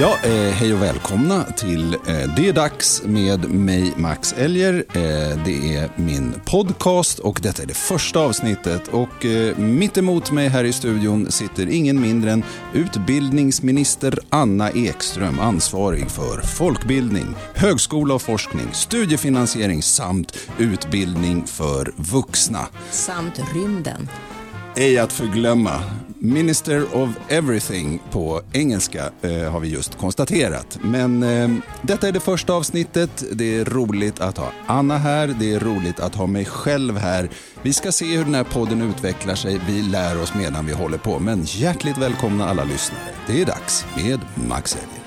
Ja, eh, hej och välkomna till eh, Det är dags med mig Max Elger. Eh, det är min podcast och detta är det första avsnittet. Och eh, mitt emot mig här i studion sitter ingen mindre än utbildningsminister Anna Ekström, ansvarig för folkbildning, högskola och forskning, studiefinansiering samt utbildning för vuxna. Samt rymden. Ej att förglömma. Minister of Everything på engelska eh, har vi just konstaterat. Men eh, detta är det första avsnittet. Det är roligt att ha Anna här. Det är roligt att ha mig själv här. Vi ska se hur den här podden utvecklar sig. Vi lär oss medan vi håller på. Men hjärtligt välkomna alla lyssnare. Det är dags med Max Elger.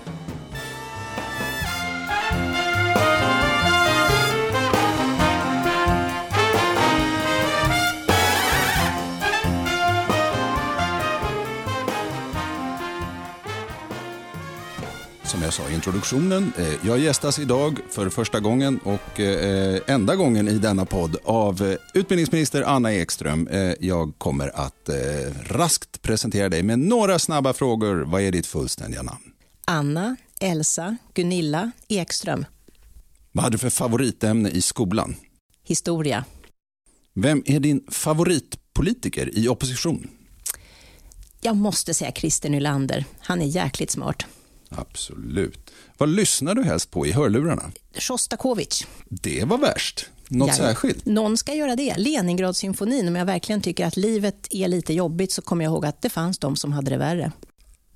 Jag sa i introduktionen. Eh, Jag gästas idag för första gången och eh, enda gången i denna podd av eh, utbildningsminister Anna Ekström. Jag kommer att raskt presentera dig med några snabba frågor. Vad är ditt fullständiga namn? Anna, Elsa, Gunilla, Ekström. Vad hade du för favoritämne i skolan? Historia. Vem är din favoritpolitiker i opposition? Jag måste säga Christer Nylander. Han är jäkligt smart. Absolut. Vad lyssnar du helst på i hörlurarna? Shostakovich. Det var värst. Något Ja, särskilt? Någon ska göra det. Leningradsymfonin. Om jag verkligen tycker att livet är lite jobbigt så kommer jag ihåg att det fanns de som hade det värre.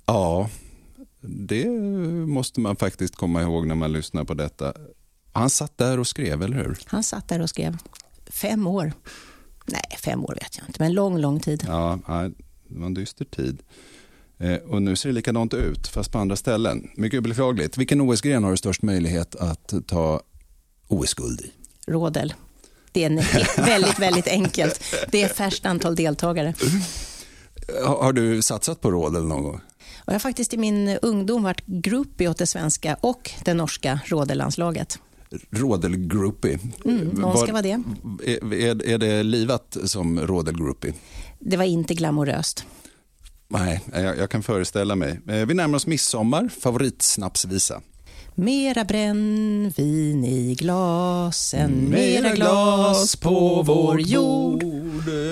Ja, det måste man faktiskt komma ihåg när man lyssnar på detta. Han satt där och skrev, eller hur? Han satt där och skrev. Fem år. Nej, fem år vet jag inte, men lång, lång tid. Ja, det var en dyster tid. Eh, och nu ser det likadant ut, fast på andra ställen. Mycket beklagligt. Vilken OS-gren har du störst möjlighet att ta OS-guld i? Rodel. Det är väldigt, väldigt enkelt. Det är färskt antal deltagare. Har, du satsat på råd eller någon gång? Och jag har faktiskt i min ungdom varit groupie åt det svenska och det norska rodellandslaget. Rådel-groupie. Mm, någon ska vara det. Är, är, är det livat som rådel-groupie? Det var inte glamoröst. Nej, jag, jag kan föreställa mig. Eh, Vi närmar oss midsommar. Favoritsnapsvisa? Mera brännvin i glasen, mera glas på vår jord.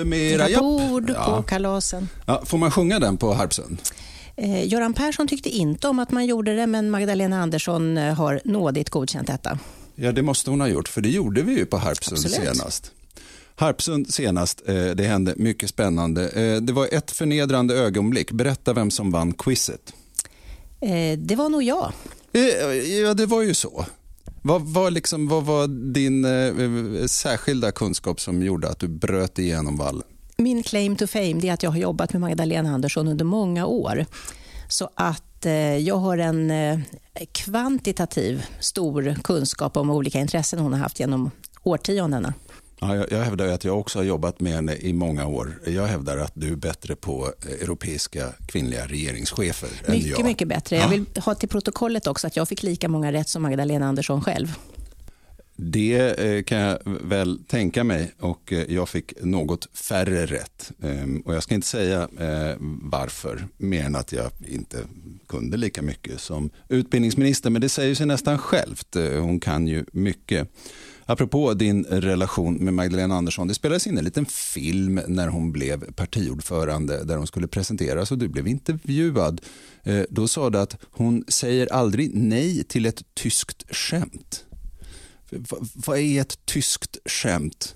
Mera, bord på Ja. kalasen. Ja, får man sjunga den på Harpsund? Eh, Göran Persson tyckte inte om att man gjorde det, men Magdalena Andersson eh, har nådigt godkänt detta. Ja, det måste hon ha gjort, för det gjorde vi ju på Harpsund Absolut. senast. Harpsund senast, eh, det hände mycket spännande. Eh, Det var ett förnedrande ögonblick. Berätta vem som vann quizet. Eh, Det var nog jag. Ja, det var ju så. Vad var, liksom, vad var din eh, särskilda kunskap som gjorde att du bröt igenom vallen? Min claim to fame är att jag har jobbat med Magdalena Andersson under många år. Så att eh, jag har en eh, kvantitativ stor kunskap om olika intressen hon har haft genom årtiondena. Ja, jag, jag hävdar att jag också har jobbat med henne i många år. Jag hävdar att du är bättre på eh, europeiska kvinnliga regeringschefer än Mycket, jag. mycket bättre. Jag vill ha till protokollet också att jag fick lika många rätt som Magdalena Andersson själv. Det eh, kan jag väl tänka mig och eh, jag fick något färre rätt. Ehm, Och jag ska inte säga varför, mer än att jag inte kunde lika mycket som utbildningsminister. Men det säger sig nästan självt. Hon kan ju mycket. Apropå din relation med Magdalena Andersson, det spelades in en liten film när hon blev partiordförande där hon skulle presenteras och du blev intervjuad. Eh, då sa du att hon säger aldrig nej till ett tyskt skämt. Vad är ett tyskt skämt?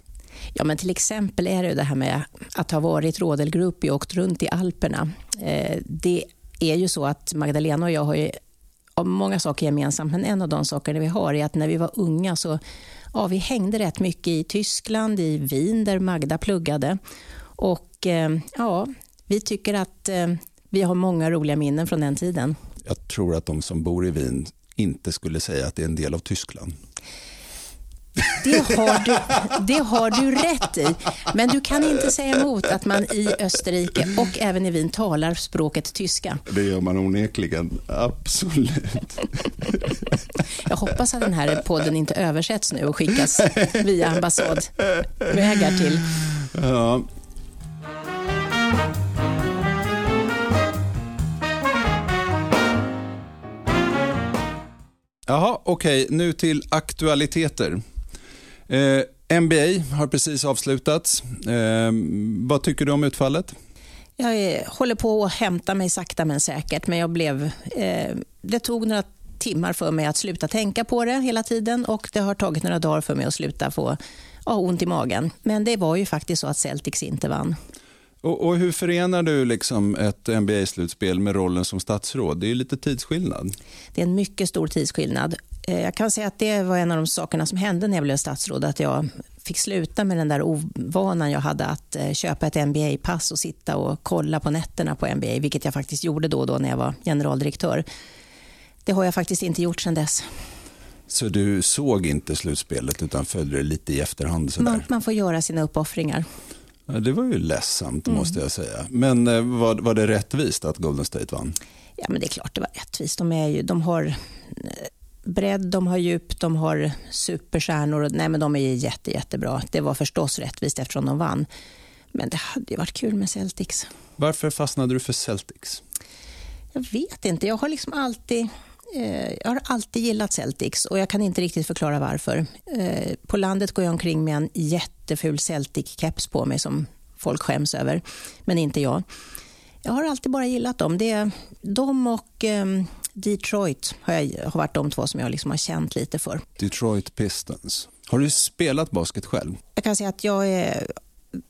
Ja, men till exempel är det det här med att ha varit rådelgrupp och åkt runt i Alperna. Eh, det är ju så att Magdalena och jag har ju många saker gemensamt, men en av de sakerna vi har är att när vi var unga så ja, vi hängde rätt mycket i Tyskland, i Wien där Magda pluggade. Och eh, ja, vi tycker att eh, vi har många roliga minnen från den tiden. Jag tror att de som bor i Wien inte skulle säga att det är en del av Tyskland. Det har, du, det har du rätt i. Men du kan inte säga emot att man i Österrike och även i Wien talar språket tyska. Det gör man onekligen, absolut. Jag hoppas att den här podden inte översätts nu och skickas via ambassadvägar till... Ja. Jaha, okej. Okay. Nu till aktualiteter. Eh, NBA har precis avslutats. Eh, vad tycker du om utfallet? Jag håller på att hämta mig sakta men säkert, men jag blev... Eh, det tog några timmar för mig att sluta tänka på det hela tiden och det har tagit några dagar för mig att sluta få ja, ont i magen. Men det var ju faktiskt så att Celtics inte vann. Och, och hur förenar du liksom ett NBA-slutspel med rollen som statsråd? Det är lite tidsskillnad. Det är en mycket stor tidsskillnad. Eh, jag kan säga att det var en av de sakerna som hände när jag blev statsråd, att jag fick sluta med den där ovanan jag hade att eh, köpa ett NBA-pass och sitta och kolla på nätterna på NBA, vilket jag faktiskt gjorde då och då när jag var generaldirektör. Det har jag faktiskt inte gjort sedan dess. Så du såg inte slutspelet utan följde det lite i efterhand? Sådär. Man, man får göra sina uppoffringar. Ja, det var ju ledsamt mm. måste jag säga. Men eh, var, var det rättvist att Golden State vann? Ja, men det är klart det var rättvist. De, är ju, de har eh, bredd, de har djup, de har superstjärnor. Nej, men de är jätte, jättebra. Det var förstås rättvist eftersom de vann. Men det hade ju varit kul med Celtics. Varför fastnade du för Celtics? Jag vet inte. Jag har liksom alltid... Eh, jag har alltid gillat Celtics och jag kan inte riktigt förklara varför. Eh, på landet går jag omkring med en jätteful Celtic-keps på mig som folk skäms över, men inte jag. Jag har alltid bara gillat dem. Det är, de och eh, Detroit har, jag, har varit de två som jag liksom har känt lite för. Detroit Pistons. Har du spelat basket själv? Jag kan säga att jag är,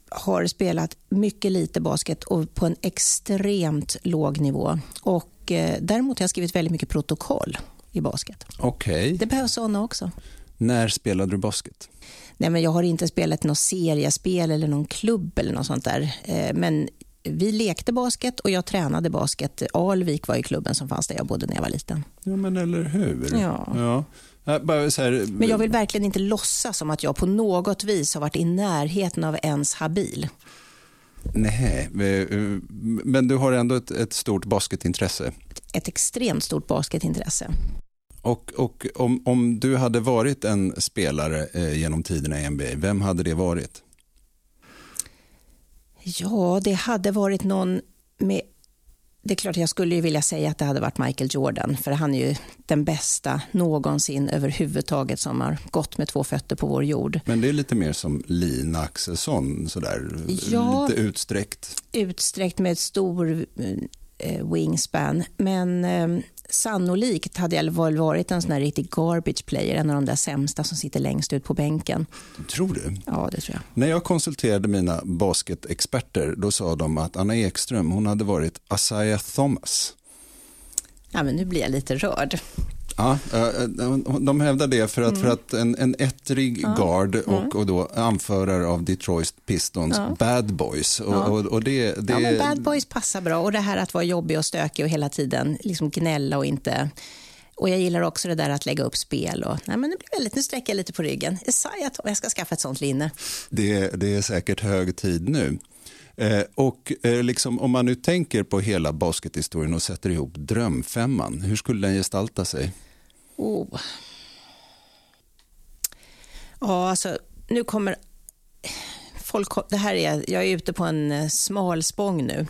har spelat mycket lite basket och på en extremt låg nivå. Och Eh, däremot har jag skrivit väldigt mycket protokoll i basket. Okay. Det behövs sådana också. När spelade du basket? Nej, men jag har inte spelat något seriespel eller någon klubb eller något sånt där. Eh, men vi lekte basket och jag tränade basket. Alvik var i klubben som fanns där jag bodde när jag var liten. Ja, men eller hur? Ja. ja. Här... Men jag vill verkligen inte låtsas som att jag på något vis har varit i närheten av ens habil. Nej, men du har ändå ett, ett stort basketintresse. Ett extremt stort basketintresse. Och, och om, om du hade varit en spelare eh, genom tiderna i NBA, vem hade det varit? Ja, det hade varit någon med det är klart jag skulle vilja säga att det hade varit Michael Jordan, för han är ju den bästa någonsin överhuvudtaget som har gått med två fötter på vår jord. Men det är lite mer som Lina Axelsson, sådär ja, lite utsträckt. Utsträckt med ett stor wingspan, men eh, sannolikt hade jag väl varit en sån här riktig garbage player, en av de där sämsta som sitter längst ut på bänken. Tror du? Ja, det tror jag. När jag konsulterade mina basketexperter, då sa de att Anna Ekström, hon hade varit Asaya Thomas. Ja, men nu blir jag lite rörd. Ja, eh, eh, de hävdar det för att, mm. för att en, en ettrig ja. guard och, mm. och då anförare av Detroit Pistons, ja. Bad Boys. Och, ja. och, och det, det... Ja, men Bad Boys passar bra och det här att vara jobbig och stökig och hela tiden liksom gnälla och inte och jag gillar också det där att lägga upp spel. Och, nej, men det blir väldigt, nu sträcker jag lite på ryggen. Esaiah, jag ska skaffa ett sånt linne. Det, det är säkert hög tid nu. Eh, och eh, liksom, om man nu tänker på hela baskethistorien och sätter ihop drömfemman, hur skulle den gestalta sig? Oh. Ja, alltså nu kommer folk... Det här är, jag är ute på en eh, smal spång nu.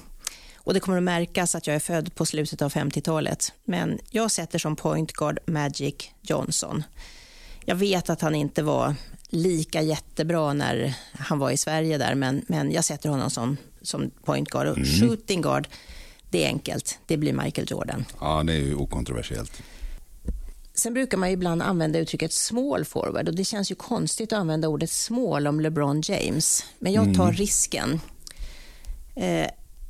Och Det kommer att märkas att jag är född på slutet av 50-talet. Men jag sätter som point guard Magic Johnson. Jag vet att han inte var lika jättebra när han var i Sverige där, men, men jag sätter honom som, som point guard. Och mm. shooting guard, det är enkelt. Det blir Michael Jordan. Ja, det är ju okontroversiellt. Sen brukar man ibland använda uttrycket small forward och det känns ju konstigt att använda ordet small om LeBron James. Men jag tar mm. risken. Eh,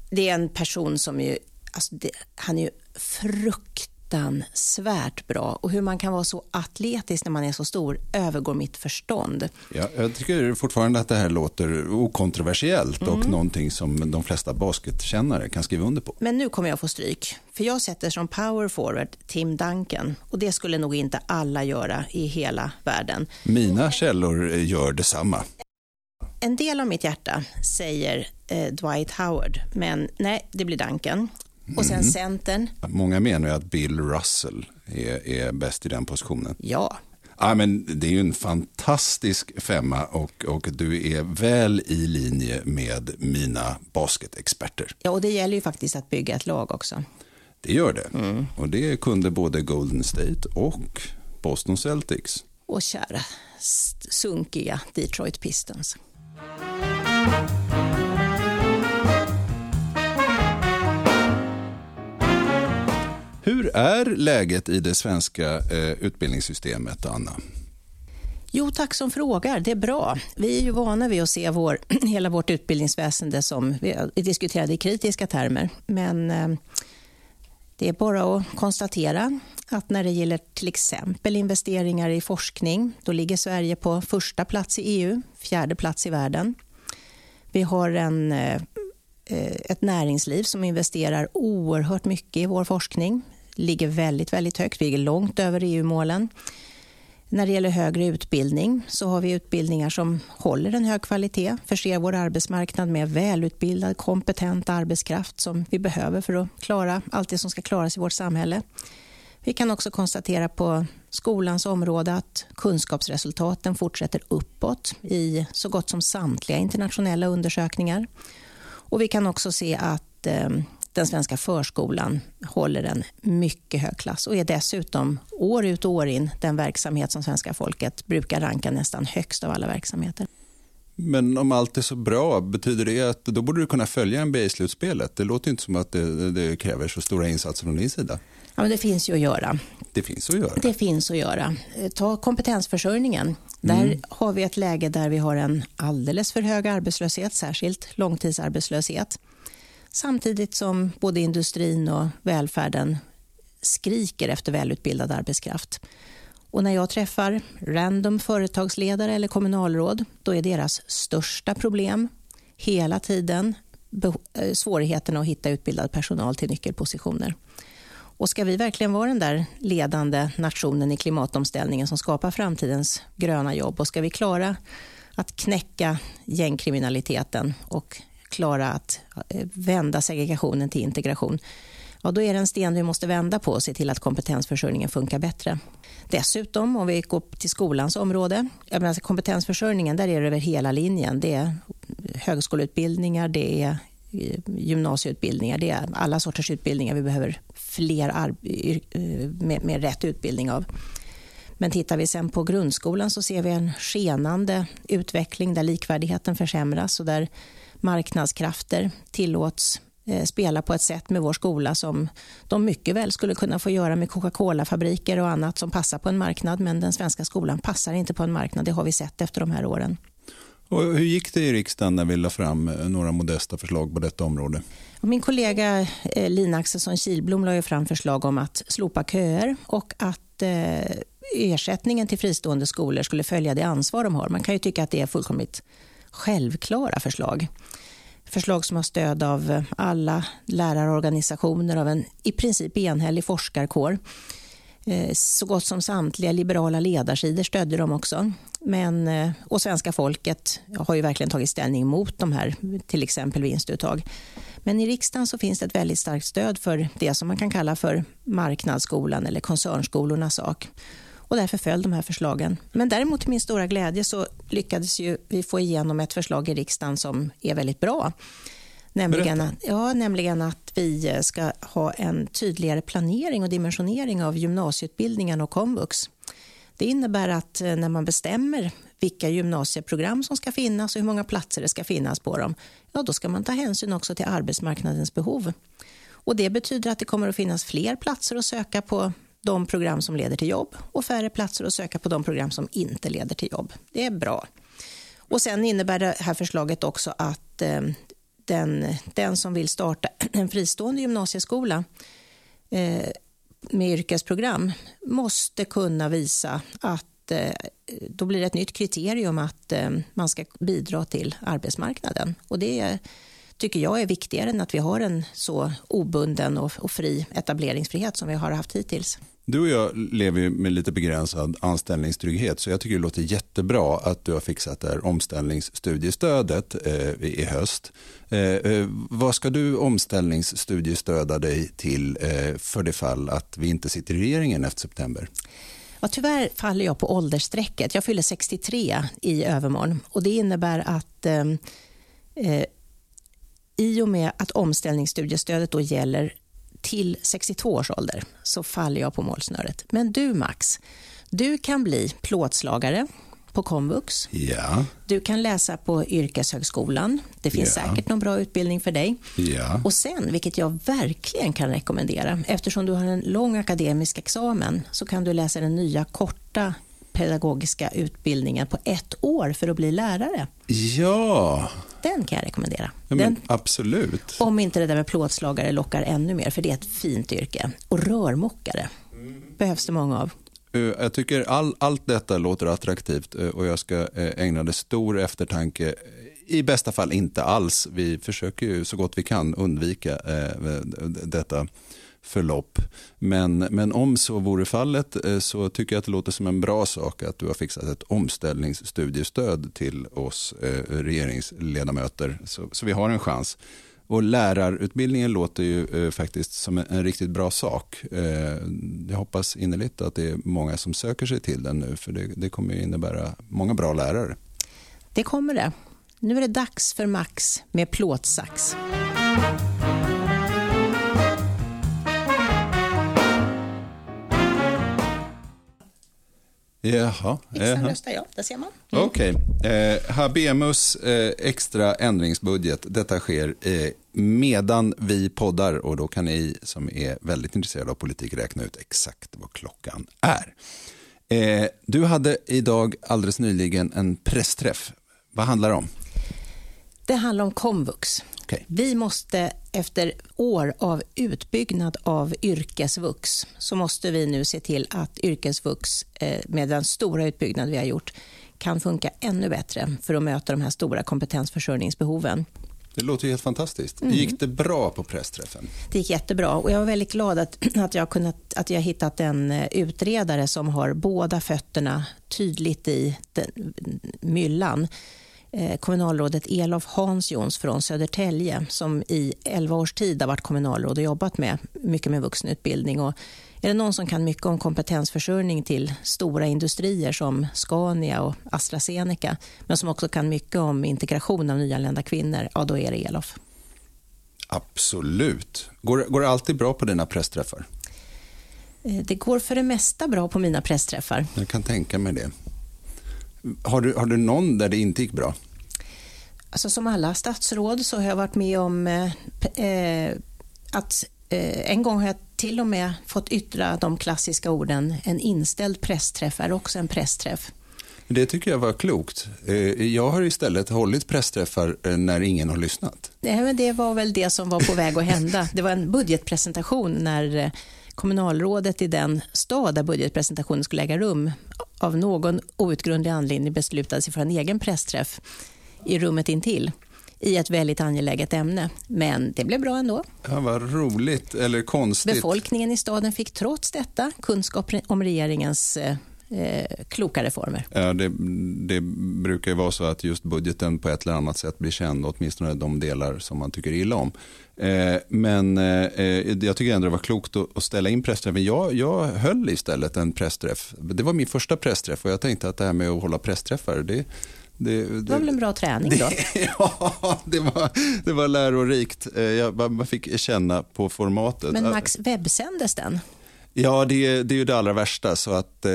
det är en person som ju, alltså det, han är ju frukt fruktansvärt bra. Och hur man kan vara så atletisk när man är så stor övergår mitt förstånd. Ja, jag tycker fortfarande att det här låter okontroversiellt mm. och någonting som de flesta basketkännare kan skriva under på. Men nu kommer jag få stryk. För jag sätter som power forward Tim Duncan. Och det skulle nog inte alla göra i hela världen. Mina källor gör detsamma. En del av mitt hjärta säger eh, Dwight Howard, men nej, det blir Duncan. Och sen mm. centern. Många menar ju att Bill Russell är, är bäst i den positionen. Ja. Ja, men det är ju en fantastisk femma och, och du är väl i linje med mina basketexperter. Ja, och det gäller ju faktiskt att bygga ett lag också. Det gör det. Mm. Och det kunde både Golden State och Boston Celtics. Och kära sunkiga Detroit Pistons. Är läget i det svenska eh, utbildningssystemet, Anna? Jo, tack som frågar. Det är bra. Vi är ju vana vid att se vår, hela vårt utbildningsväsende som vi diskuterade i kritiska termer. Men eh, det är bara att konstatera att när det gäller till exempel investeringar i forskning, då ligger Sverige på första plats i EU, fjärde plats i världen. Vi har en, eh, eh, ett näringsliv som investerar oerhört mycket i vår forskning, ligger väldigt, väldigt högt, vi ligger långt över EU-målen. När det gäller högre utbildning så har vi utbildningar som håller en hög kvalitet, förser vår arbetsmarknad med välutbildad, kompetent arbetskraft som vi behöver för att klara allt det som ska klaras i vårt samhälle. Vi kan också konstatera på skolans område att kunskapsresultaten fortsätter uppåt i så gott som samtliga internationella undersökningar. Och vi kan också se att eh, den svenska förskolan håller en mycket hög klass och är dessutom år ut och år in den verksamhet som svenska folket brukar ranka nästan högst av alla verksamheter. Men om allt är så bra, betyder det att då borde du kunna följa NBA-slutspelet? Det låter inte som att det, det, kräver så stora insatser från din sida. Ja, men det finns ju att göra. Det finns att göra. Det finns att göra. Ta kompetensförsörjningen. Där mm. har vi ett läge där vi har en alldeles för hög arbetslöshet, särskilt långtidsarbetslöshet. Samtidigt som både industrin och välfärden skriker efter välutbildad arbetskraft. Och när jag träffar random företagsledare eller kommunalråd, då är deras största problem hela tiden eh, svårigheten att hitta utbildad personal till nyckelpositioner. Och ska vi verkligen vara den där ledande nationen i klimatomställningen som skapar framtidens gröna jobb och ska vi klara att knäcka gängkriminaliteten och klara att eh, vända segregationen till integration, ja, då är det en sten vi måste vända på och se till att kompetensförsörjningen funkar bättre. Dessutom, om vi går till skolans område, jag menar, alltså kompetensförsörjningen, där är det över hela linjen. Det är högskoleutbildningar, det är eh, gymnasieutbildningar, det är alla sorters utbildningar vi behöver fler eh, med, med rätt utbildning av. Men tittar vi sen på grundskolan så ser vi en skenande utveckling där likvärdigheten försämras och där marknadskrafter tillåts eh, spela på ett sätt med vår skola som de mycket väl skulle kunna få göra med Coca-Cola-fabriker och annat som passar på en marknad. Men den svenska skolan passar inte på en marknad. Det har vi sett efter de här åren. Och hur gick det i riksdagen när vi lade fram eh, några modesta förslag på detta område? Min kollega eh, Lina Axelsson Kilblom la fram förslag om att slopa köer och att ersättningen till fristående skolor skulle följa det ansvar de har. Man kan ju tycka att det är fullkomligt självklara förslag. Förslag som har stöd av eh, alla lärarorganisationer, av en i princip enhällig forskarkår. Eh, så gott som samtliga liberala ledarsidor stödde dem också. Men, eh, och svenska folket har ju verkligen tagit ställning mot de här, till exempel vinstuttag. Men i riksdagen så finns det ett väldigt starkt stöd för det som man kan kalla för marknadsskolan eller koncernskolornas sak och därför föll de här förslagen. Men däremot till min stora glädje så lyckades ju vi få igenom ett förslag i riksdagen som är väldigt bra. Nämligen att, ja, nämligen att vi ska ha en tydligare planering och dimensionering av gymnasieutbildningen och komvux. Det innebär att eh, när man bestämmer vilka gymnasieprogram som ska finnas och hur många platser det ska finnas på dem, ja, då ska man ta hänsyn också till arbetsmarknadens behov. Och Det betyder att det kommer att finnas fler platser att söka på de program som leder till jobb och färre platser att söka på de program som inte leder till jobb. Det är bra. Och Sen innebär det här förslaget också att eh, den, den som vill starta en fristående gymnasieskola eh, med yrkesprogram måste kunna visa att eh, då blir det ett nytt kriterium att eh, man ska bidra till arbetsmarknaden. Och det tycker jag är viktigare än att vi har en så obunden och, och fri etableringsfrihet som vi har haft hittills. Du och jag lever med lite begränsad anställningstrygghet så jag tycker det låter jättebra att du har fixat det här omställningsstudiestödet eh, i höst. Eh, eh, vad ska du omställningsstudiestöda dig till eh, för det fall att vi inte sitter i regeringen efter september? Ja, tyvärr faller jag på åldersstrecket. Jag fyller 63 i övermorgon och det innebär att eh, eh, i och med att omställningsstudiestödet då gäller till 62 års ålder så faller jag på målsnöret. Men du Max, Du kan bli plåtslagare på komvux. Ja. Du kan läsa på yrkeshögskolan. Det finns Ja. säkert någon bra utbildning för dig. Ja. Och sen, vilket jag verkligen kan rekommendera, eftersom du har en lång akademisk examen så kan du läsa den nya korta pedagogiska utbildningen på ett år för att bli lärare. Ja, Den kan jag rekommendera. ja Den, absolut. om inte det där med plåtslagare lockar ännu mer, för det är ett fint yrke. Och rörmokare behövs det många av. Eh, Jag tycker all, allt detta låter attraktivt eh, och jag ska eh, ägna det stor eftertanke. I bästa fall inte alls. Vi försöker ju så gott vi kan undvika detta förlopp. Men, men om så vore fallet eh, så tycker jag att det låter som en bra sak att du har fixat ett omställningsstudiestöd till oss eh, regeringsledamöter så, så vi har en chans. Och lärarutbildningen låter ju eh, faktiskt som en, en riktigt bra sak. Eh, jag hoppas innerligt att det är många som söker sig till den nu för det, det kommer ju innebära många bra lärare. Det kommer det. Nu är det dags för Max med plåtsax. Jaha. Riksdagen jaha. röstar ja, där ser man. Okej. Eh, Habemus eh, extra ändringsbudget. Detta sker eh, medan vi poddar och då kan ni som är väldigt intresserade av politik räkna ut exakt vad klockan är. Eh, du hade idag alldeles nyligen en pressträff. Vad handlar det om? Det handlar om komvux. Okej. Vi måste efter år av utbyggnad av yrkesvux så måste vi nu se till att yrkesvux eh, med den stora utbyggnad vi har gjort kan funka ännu bättre för att möta de här stora kompetensförsörjningsbehoven. Det låter ju helt fantastiskt. Gick det bra på pressträffen? Det gick jättebra och jag var väldigt glad att, att, jag, kunnat, att jag hittat en eh, utredare som har båda fötterna tydligt i den, myllan. Eh, kommunalrådet Elof Hansjons från Södertälje som i 11 års tid har varit kommunalråd och jobbat med mycket med vuxenutbildning. Och är det någon som kan mycket om kompetensförsörjning till stora industrier som Scania och AstraZeneca men som också kan mycket om integration av nyanlända kvinnor, ja då är det Elof. Absolut. Går, går det alltid bra på dina pressträffar? Eh, Det går för det mesta bra på mina pressträffar. Jag kan tänka mig det. Har du, har du någon där det inte gick bra? Alltså, som alla statsråd så har jag varit med om eh, eh, att eh, en gång har jag till och med fått yttra de klassiska orden en inställd pressträff är också en pressträff. Det tycker jag var klokt. Eh, Jag har istället hållit pressträffar eh, när ingen har lyssnat. Nej, men det var väl det som var på väg att hända. Det var en budgetpresentation när kommunalrådet i den stad där budgetpresentationen skulle äga rum av någon outgrundlig anledning beslutade sig för en egen pressträff i rummet intill i ett väldigt angeläget ämne. Men det blev bra ändå. Ja, vad roligt, eller konstigt. Befolkningen i staden fick trots detta kunskap om regeringens eh, eh, kloka reformer. Ja, det, det brukar ju vara så att just budgeten på ett eller annat sätt blir känd, åtminstone de delar som man tycker illa om. Eh, men eh, jag tycker ändå det var klokt att, att ställa in pressträffen. Jag, jag höll istället en pressträff. Det var min första pressträff och jag tänkte att det här med att hålla pressträffar, det, det, Det var väl en bra träning då? ja, det var, det var lärorikt. Eh, Jag, man fick känna på formatet. Men Max, webbsändes den? Ja, det är, det är ju det allra värsta, så att eh,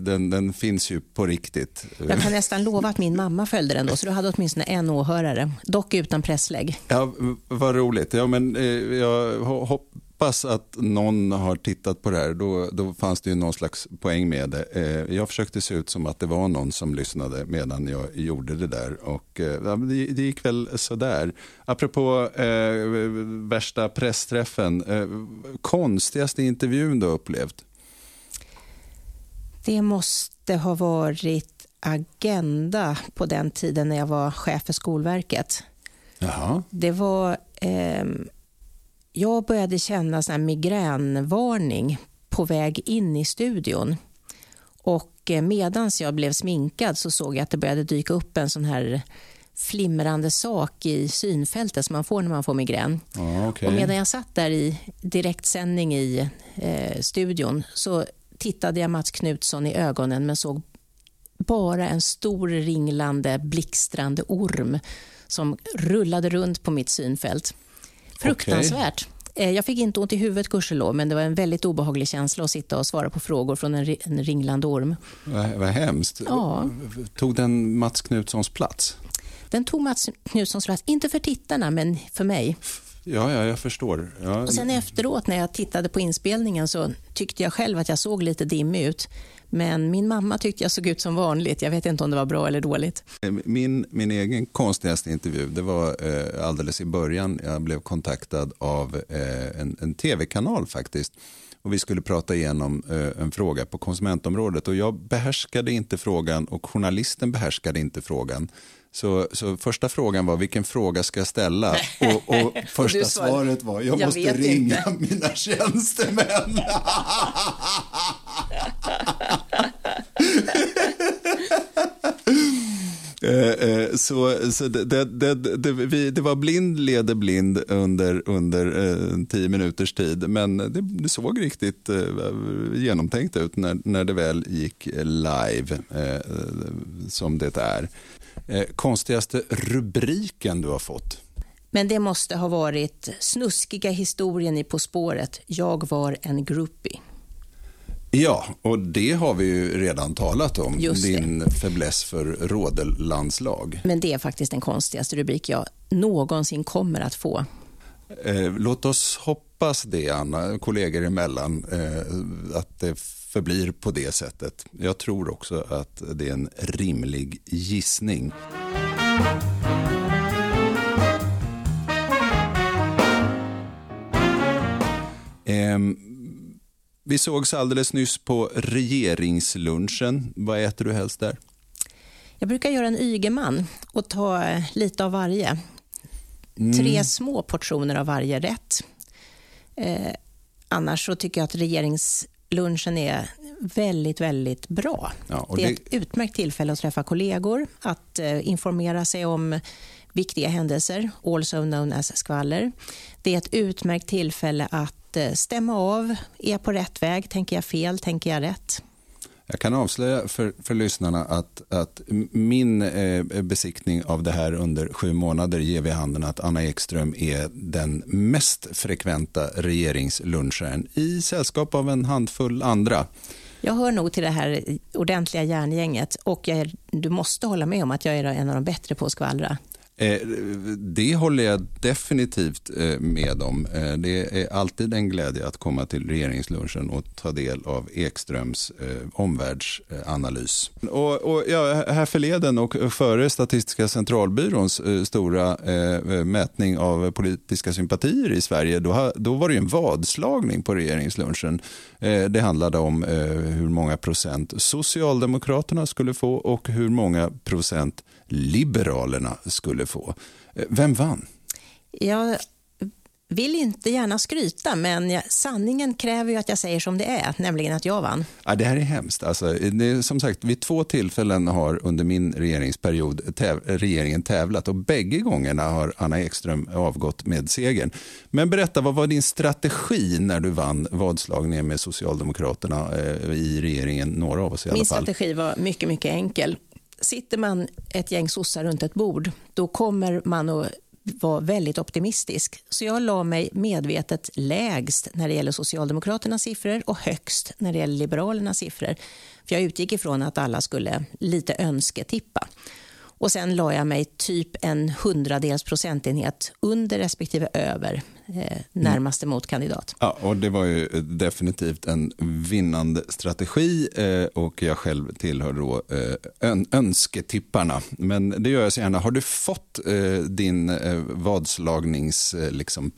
den, den finns ju på riktigt. Jag kan nästan lova att min mamma följde den då, så du hade åtminstone en åhörare, dock utan presslägg. Ja, vad roligt. Ja, men, eh, jag ho- hoppas att någon har tittat på det här. Då, då fanns det ju någon slags poäng med det. Eh, jag försökte se ut som att det var någon som lyssnade medan jag gjorde det där. Och, eh, det, det gick väl sådär. Apropå eh, värsta pressträffen. Eh, konstigaste intervjun du har upplevt? Det måste ha varit Agenda på den tiden när jag var chef för Skolverket. Jaha. Det var... jag började känna sån här migränvarning på väg in i studion. Och eh, medans jag blev sminkad så såg jag att det började dyka upp en sån här flimrande sak i synfältet som man får när man får migrän. Ja, okej. Och medan jag satt där i direktsändning i eh, studion så tittade jag Mats Knutsson i ögonen men såg bara en stor ringlande, blixtrande orm som rullade runt på mitt synfält. Fruktansvärt. Eh, jag fick inte ont i huvudet gudskelov, men det var en väldigt obehaglig känsla att sitta och svara på frågor från en, en ringlande orm. Vad, vad hemskt. Ja. Tog den Mats Knutssons plats? Den tog Mats Knutssons plats, inte för tittarna, men för mig. Ja, ja jag förstår. Ja. Och sen efteråt när jag tittade på inspelningen så tyckte jag själv att jag såg lite dimmig ut. Men min mamma tyckte jag såg ut som vanligt. Jag vet inte om det var bra eller dåligt. Min, min egen konstigaste intervju det var eh, alldeles i början. Jag blev kontaktad av eh, en, en tv-kanal faktiskt. Och vi skulle prata igenom eh, en fråga på konsumentområdet. Och jag behärskade inte frågan och journalisten behärskade inte frågan. Så, så första frågan var vilken fråga ska jag ställa? Och, och första svaret var jag, jag måste ringa inte. mina tjänstemän. Eh, eh, Eh, eh, så så det, det, det, vi, det var blind leder blind under, under eh, tio minuters tid. Men det, det såg riktigt eh, genomtänkt ut när, när det väl gick live, eh, som det är. Eh, konstigaste rubriken du har fått? Men det måste ha varit snuskiga historien i På spåret. Jag var en groupie. Ja, och det har vi ju redan talat om. Din fäbless för rådellandslag. Men det är faktiskt den konstigaste rubrik jag någonsin kommer att få. Eh, låt oss hoppas det, Anna, kollegor emellan, eh, att det förblir på det sättet. Jag tror också att det är en rimlig gissning. Eh, vi sågs alldeles nyss på regeringslunchen. Vad äter du helst där? Jag brukar göra en Ygeman och ta lite av varje. Mm. Tre små portioner av varje rätt. Eh, annars så tycker jag att regeringslunchen är väldigt, väldigt bra. Ja, det är det... ett utmärkt tillfälle att träffa kollegor, att eh, informera sig om viktiga händelser, also known as skvaller. Det är ett utmärkt tillfälle att Eh, stämma av. Är jag på rätt väg? Tänker jag fel? Tänker jag rätt? Jag kan avslöja för, för lyssnarna att, att min eh, besiktning av det här under sju månader ger vid handen att Anna Ekström är den mest frekventa regeringsluncharen i sällskap av en handfull andra. Jag hör nog till det här ordentliga järngänget och är, du måste hålla med om att jag är en av de bättre på att skvallra. Eh, det håller jag definitivt eh, med om. Eh, det är alltid en glädje att komma till regeringslunchen och ta del av Ekströms omvärldsanalys. Och, och ja, här förleden och före Statistiska centralbyråns stora mätning av politiska sympatier i Sverige, då, då var det en vadslagning på regeringslunchen. Det handlade om hur många procent Socialdemokraterna skulle få och hur många procent Liberalerna skulle få. Vem vann? Jag vill inte gärna skryta, men sanningen kräver ju att jag säger som det är, nämligen att jag vann. Ja, det här är hemskt. Alltså, det, som sagt, vid två tillfällen har under min regeringsperiod täv regeringen tävlat och bägge gångerna har Anna Ekström avgått med segern. Men berätta, vad var din strategi när du vann vadslagningen med Socialdemokraterna eh, i regeringen? Några av oss i alla Min fall. Min strategi var mycket, mycket enkel sitter man ett gäng sossar runt ett bord, då kommer man att vara väldigt optimistisk. Så jag la mig medvetet lägst när det gäller Socialdemokraternas siffror och högst när det gäller Liberalernas siffror. För jag utgick ifrån att alla skulle lite önsketippa. Och sen la jag mig typ en hundradels procentenhet under respektive över eh, närmaste mm. motkandidat. Ja, och det var ju definitivt en vinnande strategi eh, och jag själv tillhör då eh, ön önsketipparna. Men det gör jag så gärna. Har du fått eh, din eh, vadslagnings eh, liksom?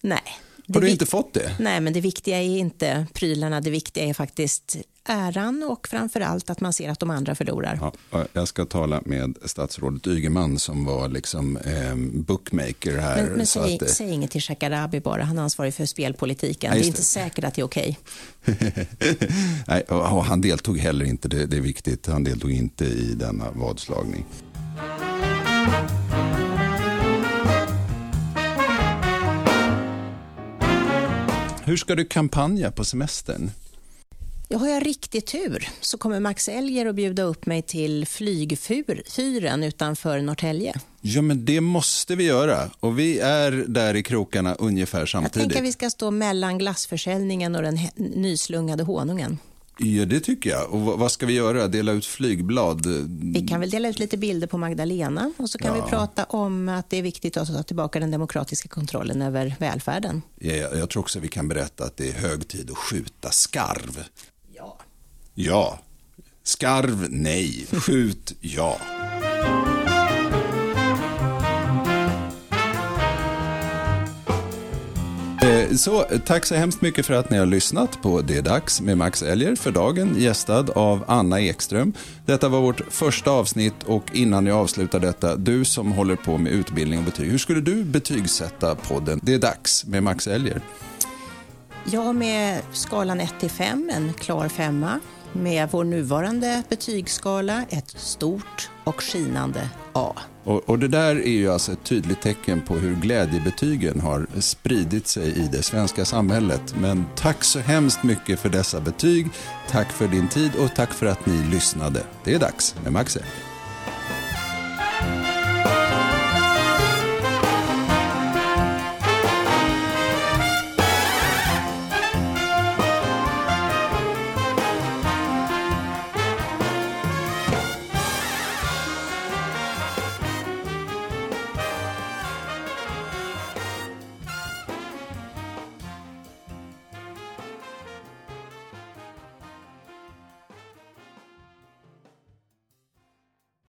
Nej. Har du inte fått det? Nej, men det viktiga är inte prylarna. Det viktiga är faktiskt äran och framför allt att man ser att de andra förlorar. Ja, jag ska tala med statsrådet Ygeman som var liksom eh, bookmaker här. Men, men säg, att, säg inget till Shekarabi bara, han är ansvarig för spelpolitiken. Nej, det är inte det. säkert att det är okej. Okay. han deltog heller inte, det, det är viktigt, han deltog inte i denna vadslagning. Hur ska du kampanja på semestern? Jag har jag riktig tur så kommer Max Elger att bjuda upp mig till flygfyren utanför Norrtälje. Ja, men det måste vi göra. Och vi är där i krokarna ungefär samtidigt. Jag tänker att vi ska stå mellan glassförsäljningen och den nyslungade honungen. Ja, det tycker jag. Och vad ska vi göra? Dela ut flygblad? Vi kan väl dela ut lite bilder på Magdalena och så kan ja. vi prata om att det är viktigt att ta tillbaka den demokratiska kontrollen över välfärden. Ja, jag tror också vi kan berätta att det är hög tid att skjuta skarv. Ja. Ja. Skarv, nej. Skjut, ja. Eh, så tack så hemskt mycket för att ni har lyssnat på Det är dags med Max Elger för dagen gästad av Anna Ekström. Detta var vårt första avsnitt och innan jag avslutar detta, du som håller på med utbildning och betyg, hur skulle du betygsätta podden Det är dags med Max Elger? Ja, med skalan 1 till 5, en klar femma. Med vår nuvarande betygsskala, ett stort och skinande A. Och, och, det där är ju alltså ett tydligt tecken på hur glädjebetygen har spridit sig i det svenska samhället. Men tack så hemskt mycket för dessa betyg. Tack för din tid och tack för att ni lyssnade. Det är dags med Max